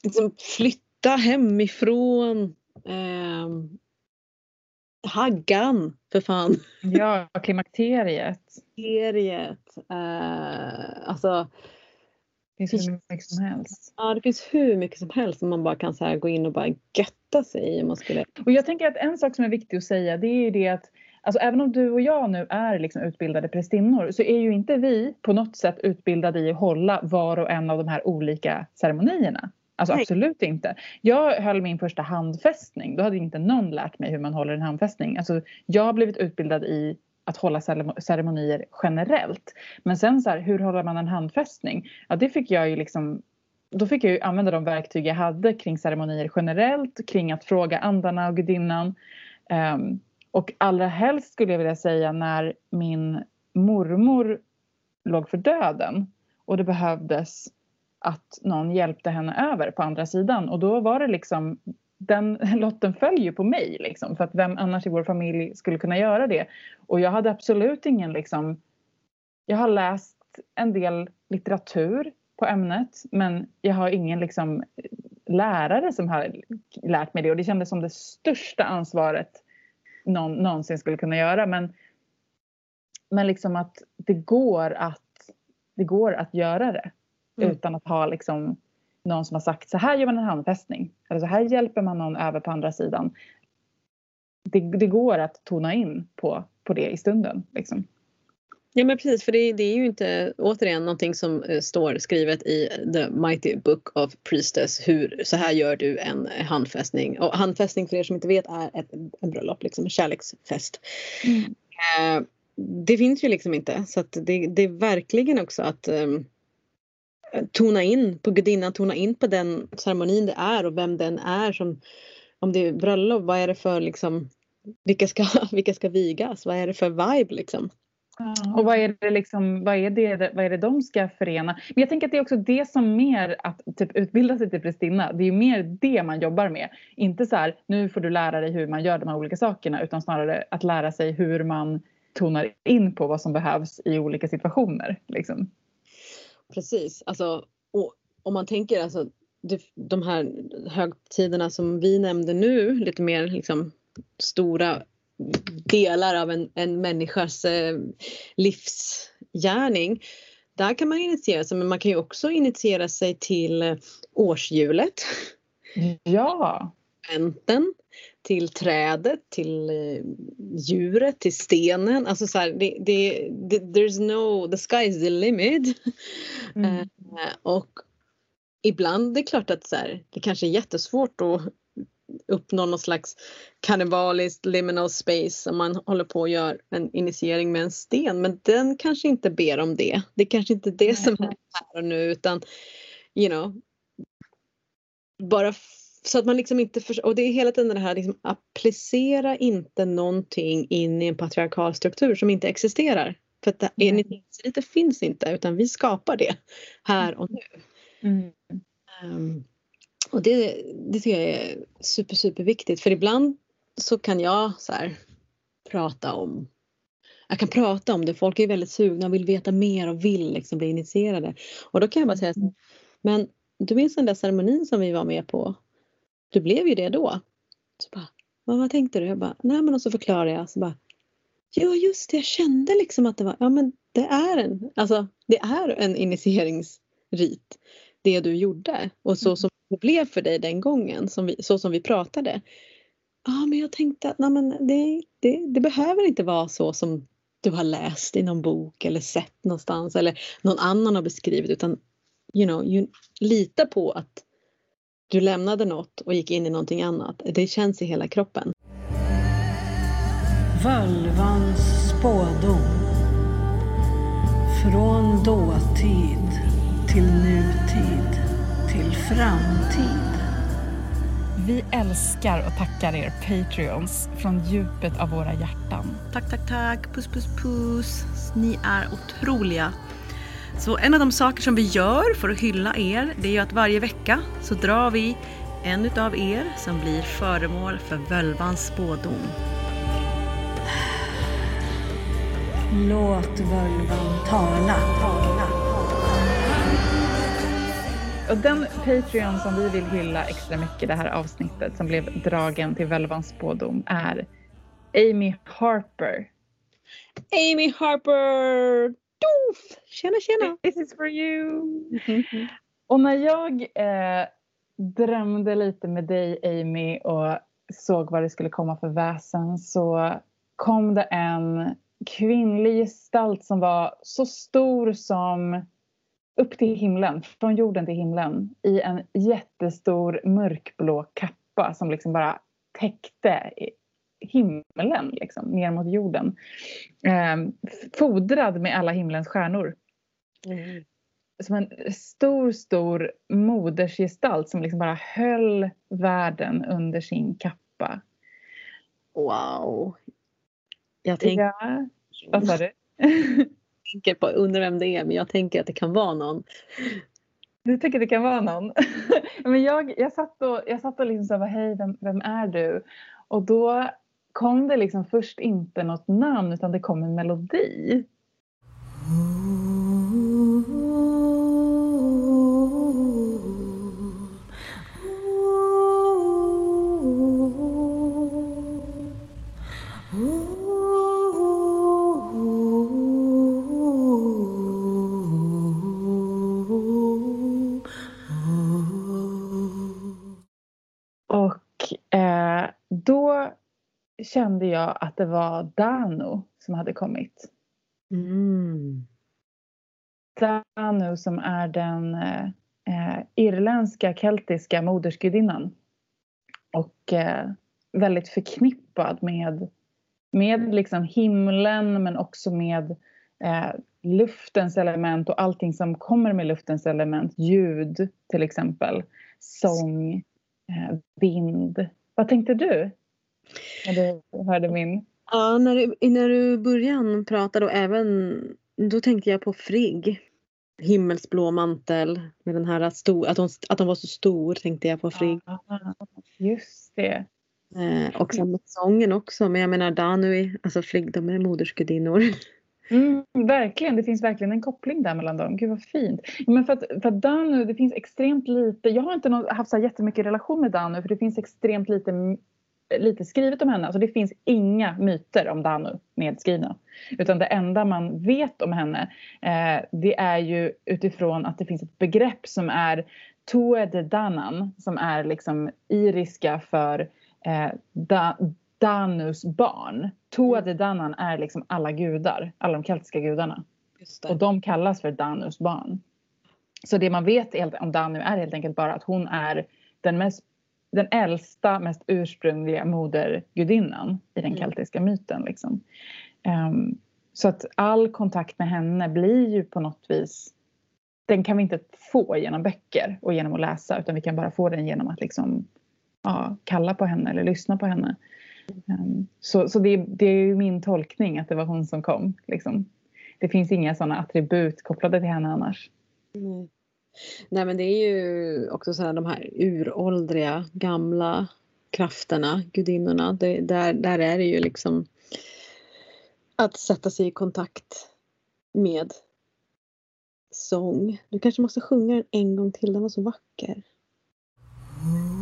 liksom flytta hemifrån. Eh, haggan för fan. Ja, klimakteriet. Klimakteriet. Eh, alltså. Det finns hur mycket som helst. Ja, det finns hur mycket som helst som man bara kan så gå in och bara götta sig i. Man skulle... Och jag tänker att en sak som är viktig att säga det är ju det att Alltså även om du och jag nu är liksom utbildade prästinnor så är ju inte vi på något sätt utbildade i att hålla var och en av de här olika ceremonierna. Alltså Nej. absolut inte. Jag höll min första handfästning. Då hade inte någon lärt mig hur man håller en handfästning. Alltså jag har blivit utbildad i att hålla ceremonier generellt. Men sen så här, hur håller man en handfästning? Ja, det fick jag ju liksom då fick jag ju använda de verktyg jag hade kring ceremonier generellt, kring att fråga andarna och gudinnan. Um, och allra helst skulle jag vilja säga när min mormor låg för döden och det behövdes att någon hjälpte henne över på andra sidan. Och då var det liksom den lotten föll ju på mig liksom för att vem annars i vår familj skulle kunna göra det? Och jag hade absolut ingen liksom jag har läst en del litteratur på ämnet men jag har ingen liksom lärare som har lärt mig det. Och det kändes som det största ansvaret någon någonsin skulle kunna göra. Men, men liksom att det går att, det går att göra det mm. utan att ha liksom någon som har sagt så här gör man en handfästning. Eller så här hjälper man någon över på andra sidan. Det, det går att tona in på, på det i stunden. Liksom. Ja men precis för det, det, är ju inte återigen någonting som uh, står skrivet i The Mighty Book of Priestess. Hur, så här gör du en handfästning. Och handfästning för er som inte vet är ett, en bröllop, liksom en kärleksfest. Mm. Uh, det finns ju liksom inte så att det, det är verkligen också att um, tona in på gudinnan, tona in på den ceremonin det är och vem den är som om det är bröllop, vad är det för liksom vilka ska, vilka ska vigas? Vad är det för vibe liksom? Och vad är det liksom, vad är det, vad är det de ska förena? Men jag tänker att det är också det som mer att typ utbilda sig till prästinna. Det är ju mer det man jobbar med. Inte så här, nu får du lära dig hur man gör de här olika sakerna utan snarare att lära sig hur man tonar in på vad som behövs i olika situationer. Liksom. Precis, alltså om man tänker alltså de här högtiderna som vi nämnde nu, lite mer liksom stora delar av en, en människas eh, livsgärning. Där kan man initiera sig men man kan ju också initiera sig till eh, årshjulet. Ja. Vänten, till trädet, till eh, djuret, till stenen. Alltså så här, det, det, det, there's no, the sky is the limit. Mm. Eh, och ibland det är klart att så här, det kanske är jättesvårt att uppnå någon slags kannibaliskt liminal space om man håller på och gör en initiering med en sten. Men den kanske inte ber om det. Det är kanske inte det som är här och nu utan you know bara så att man liksom inte för, och det är hela tiden det här liksom applicera inte någonting in i en patriarkal struktur som inte existerar. För att det finns inte utan vi skapar det här och nu. Mm. Um, och det, det tycker jag är super, super viktigt för ibland så kan jag så här, prata om jag kan prata om det, folk är väldigt sugna och vill veta mer och vill liksom bli initierade. Och då kan jag bara säga så, mm. men du minns den där ceremonin som vi var med på? Du blev ju det då. Så bara, vad, vad tänkte du? Jag bara, nej men och så förklarar jag. Så bara, ja just det, jag kände liksom att det var, ja men det är en, alltså det är en initieringsrit. Det du gjorde och så mm. som det blev för dig den gången, som vi, så som vi pratade. Ja, men jag tänkte att nej, men det, det, det behöver inte vara så som du har läst i någon bok eller sett någonstans eller någon annan har beskrivit utan you know, you, lita på att du lämnade något och gick in i någonting annat. Det känns i hela kroppen. Völvans spådom. Från dåtid till nutid till framtid. Vi älskar och tackar er Patreons från djupet av våra hjärtan. Tack, tack, tack. Puss, puss, puss. Ni är otroliga. Så en av de saker som vi gör för att hylla er, det är ju att varje vecka så drar vi en utav er som blir föremål för völvans spådom. Låt völvan tala. tala. Och den Patreon som vi vill hylla extra mycket det här avsnittet som blev dragen till völvans spådom är Amy Harper. Amy Harper! Doof! Tjena, tjena! This is for you! Och när jag eh, drömde lite med dig Amy och såg vad det skulle komma för väsen så kom det en kvinnlig gestalt som var så stor som upp till himlen, från jorden till himlen i en jättestor mörkblå kappa som liksom bara täckte himlen liksom, ner mot jorden. Eh, fodrad med alla himlens stjärnor. Mm. Som en stor, stor modersgestalt som liksom bara höll världen under sin kappa. Wow. Jag tänker... Ja, vad sa du? tänker på, undrar vem det är, men jag tänker att det kan vara någon. Du tycker det kan vara någon? men jag, jag satt och, jag satt och liksom sa, hej, vem, vem är du? Och då kom det liksom först inte något namn utan det kom en melodi. Kände jag att det var Dano som hade kommit. Mm. Dano som är den eh, irländska keltiska modersgudinnan. Och eh, väldigt förknippad med, med liksom himlen men också med eh, luftens element och allting som kommer med luftens element. Ljud till exempel, sång, eh, vind. Vad tänkte du? När du hörde min... Ja, när du, när du började prata då även då tänkte jag på Frigg. Himmelsblå mantel med den här stor, att hon, att hon var så stor tänkte jag på Frigg. Ja, just det. Eh, och sen med sången också. Men jag menar Danui, alltså Frigg, de är modersgudinnor. Mm, verkligen, det finns verkligen en koppling där mellan dem. Gud vad fint. Men för att, för att Danu, det finns extremt lite, jag har inte haft så jättemycket relation med Danu för det finns extremt lite lite skrivet om henne. Alltså det finns inga myter om Danu nedskrivna. Utan det enda man vet om henne eh, det är ju utifrån att det finns ett begrepp som är Tue de Danan som är liksom iriska för eh, da, Danus barn. Tua de Danan är liksom alla gudar, alla de keltiska gudarna. Och de kallas för Danus barn. Så det man vet om Danu är helt enkelt bara att hon är den mest den äldsta, mest ursprungliga modergudinnan i den mm. keltiska myten. Liksom. Um, så att all kontakt med henne blir ju på något vis den kan vi inte få genom böcker och genom att läsa utan vi kan bara få den genom att liksom, ja, kalla på henne eller lyssna på henne. Um, så så det, det är min tolkning att det var hon som kom. Liksom. Det finns inga sådana attribut kopplade till henne annars. Mm. Nej men det är ju också så här de här uråldriga gamla krafterna, gudinnorna. Det, där, där är det ju liksom att sätta sig i kontakt med sång. Du kanske måste sjunga den en gång till, den var så vacker. Mm.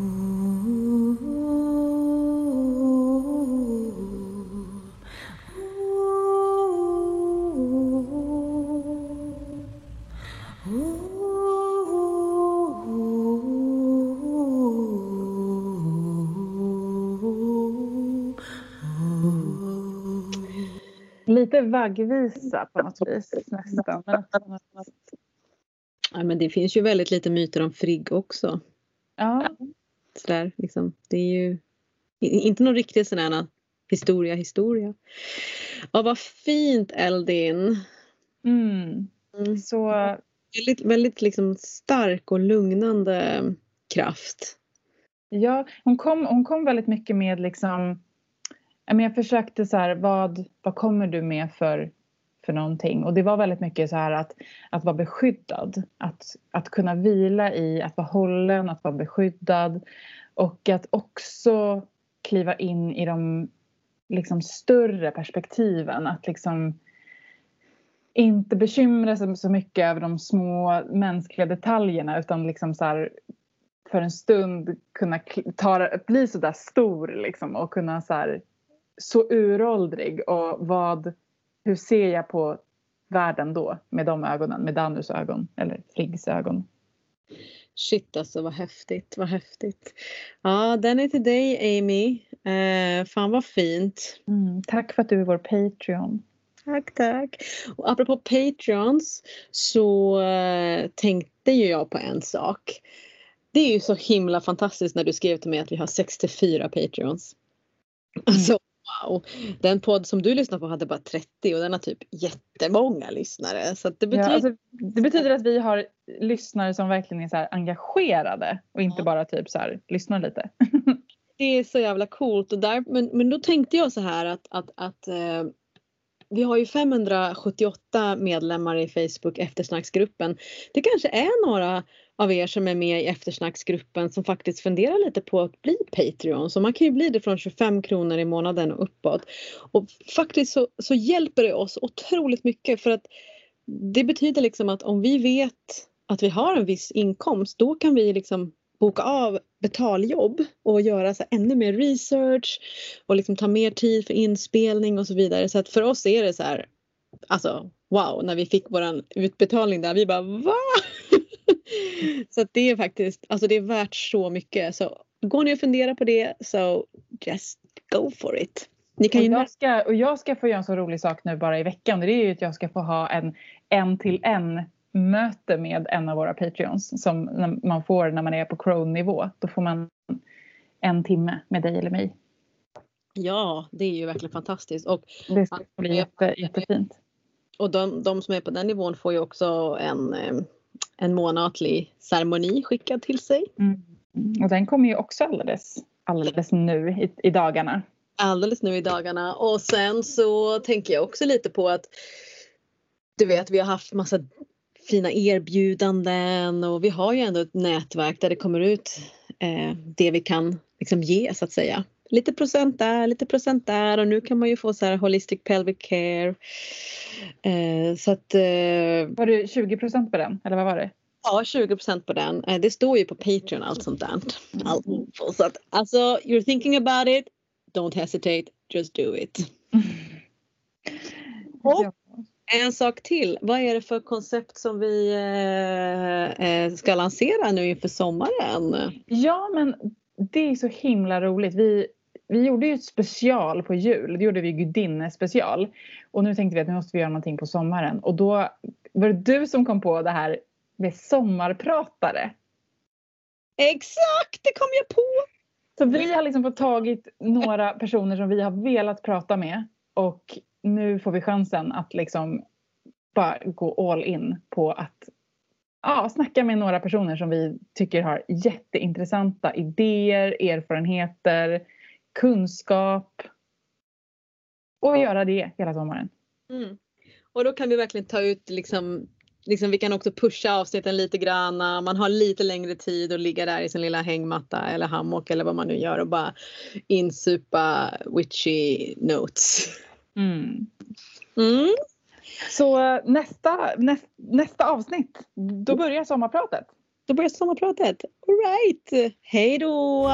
Vaggvisa på något vis nästan. Ja, men det finns ju väldigt lite myter om Frigg också. Ja, Sådär, liksom. Det är ju inte någon riktig sån här historia, historia. Ja, vad fint Eldin. mm. Mm. så Väldigt, väldigt liksom stark och lugnande kraft. Ja, hon kom, hon kom väldigt mycket med liksom men Jag försökte så här, vad, vad kommer du med för, för någonting? Och det var väldigt mycket så här att, att vara beskyddad. Att, att kunna vila i att vara hållen, att vara beskyddad. Och att också kliva in i de liksom större perspektiven. Att liksom inte bekymra sig så mycket över de små mänskliga detaljerna utan liksom så här för en stund kunna ta, bli så där stor liksom och kunna så här så uråldrig och vad, hur ser jag på världen då med de ögonen, med Danus ögon eller Friggs ögon. Shit alltså vad häftigt, vad häftigt. Ja, den är till dig Amy. Eh, fan vad fint. Mm, tack för att du är vår Patreon. Tack, tack. Och apropå Patreons så eh, tänkte ju jag på en sak. Det är ju så himla fantastiskt när du skrev till mig att vi har 64 Patreons. Alltså wow. Den podd som du lyssnar på hade bara 30 och den har typ jättemånga lyssnare. Så det betyder Ja, alltså, det betyder att vi har lyssnare som verkligen är så engagerade och inte Ja. bara typ så här lyssnar lite. det är så jävla coolt. Och där, men, men då tänkte jag så här att, att, att eh, vi har ju 578 medlemmar i Facebook eftersnacksgruppen. Det kanske är några av er som är med i eftersnacksgruppen som faktiskt funderar lite på att bli Patreon. Så man kan ju bli det från 25 kronor i månaden och uppåt. Och faktiskt så, så hjälper det oss otroligt mycket för att det betyder liksom att om vi vet att vi har en viss inkomst då kan vi liksom boka av betaljobb och göra så ännu mer research och liksom ta mer tid för inspelning och så vidare. Så att för oss är det så här, alltså wow, när vi fick våran utbetalning där, vi bara va? Så det är faktiskt, alltså det är värt så mycket. Så går ni och funderar på det så just go for it. Ni kan Och jag, ska, och jag ska få göra en så rolig sak nu bara i veckan. Det är ju att jag ska få ha en en till en möte med en av våra Patreons som man får när man är på Crone-nivå. Då får man en timme med dig eller mig. Ja, det är ju verkligen fantastiskt. Och, Det ska bli jätte, jättefint. och de, de som är på den nivån får ju också en, en månatlig ceremoni skickad till sig. Mm. Och den kommer ju också alldeles, alldeles nu i, i dagarna. alldeles nu i dagarna. Och sen så tänker jag också lite på att du vet vi har haft massa fina erbjudanden och vi har ju ändå ett nätverk där det kommer ut eh, det vi kan liksom ge så att säga. Lite procent där, lite procent där och nu kan man ju få så här holistic pelvic care. Eh, så att eh, Var det 20 procent på den? Eller vad var det? ja, 20 procent på den. Eh, det står ju på Patreon allt sånt där. Allt. Så att alltså you're thinking about it, don't hesitate, just do it. Och. En sak till. Vad är det för koncept som vi eh, ska lansera nu inför sommaren? Ja, men det är så himla roligt. Vi, vi gjorde ju ett special på jul. Det gjorde vi gudinne special. Och nu tänkte vi att nu måste vi göra någonting på sommaren. Och då var det du som kom på det här med sommarpratare. Exakt, det kom jag på! Så vi har liksom fått tagit några personer som vi har velat prata med. Och nu får vi chansen att liksom bara gå all in på att ja, snacka med några personer som vi tycker har jätteintressanta idéer, erfarenheter, kunskap. Och göra det hela sommaren. Mm. Och då kan vi verkligen ta ut liksom Liksom vi kan också pusha avsnitten lite grann. Man har lite längre tid att ligga där i sin lilla hängmatta eller hammock eller vad man nu gör och bara insupa witchy notes. Mm. Mm. Så nästa, nästa, nästa avsnitt, då börjar sommarpratet. Då börjar sommarpratet. Alright, hej då!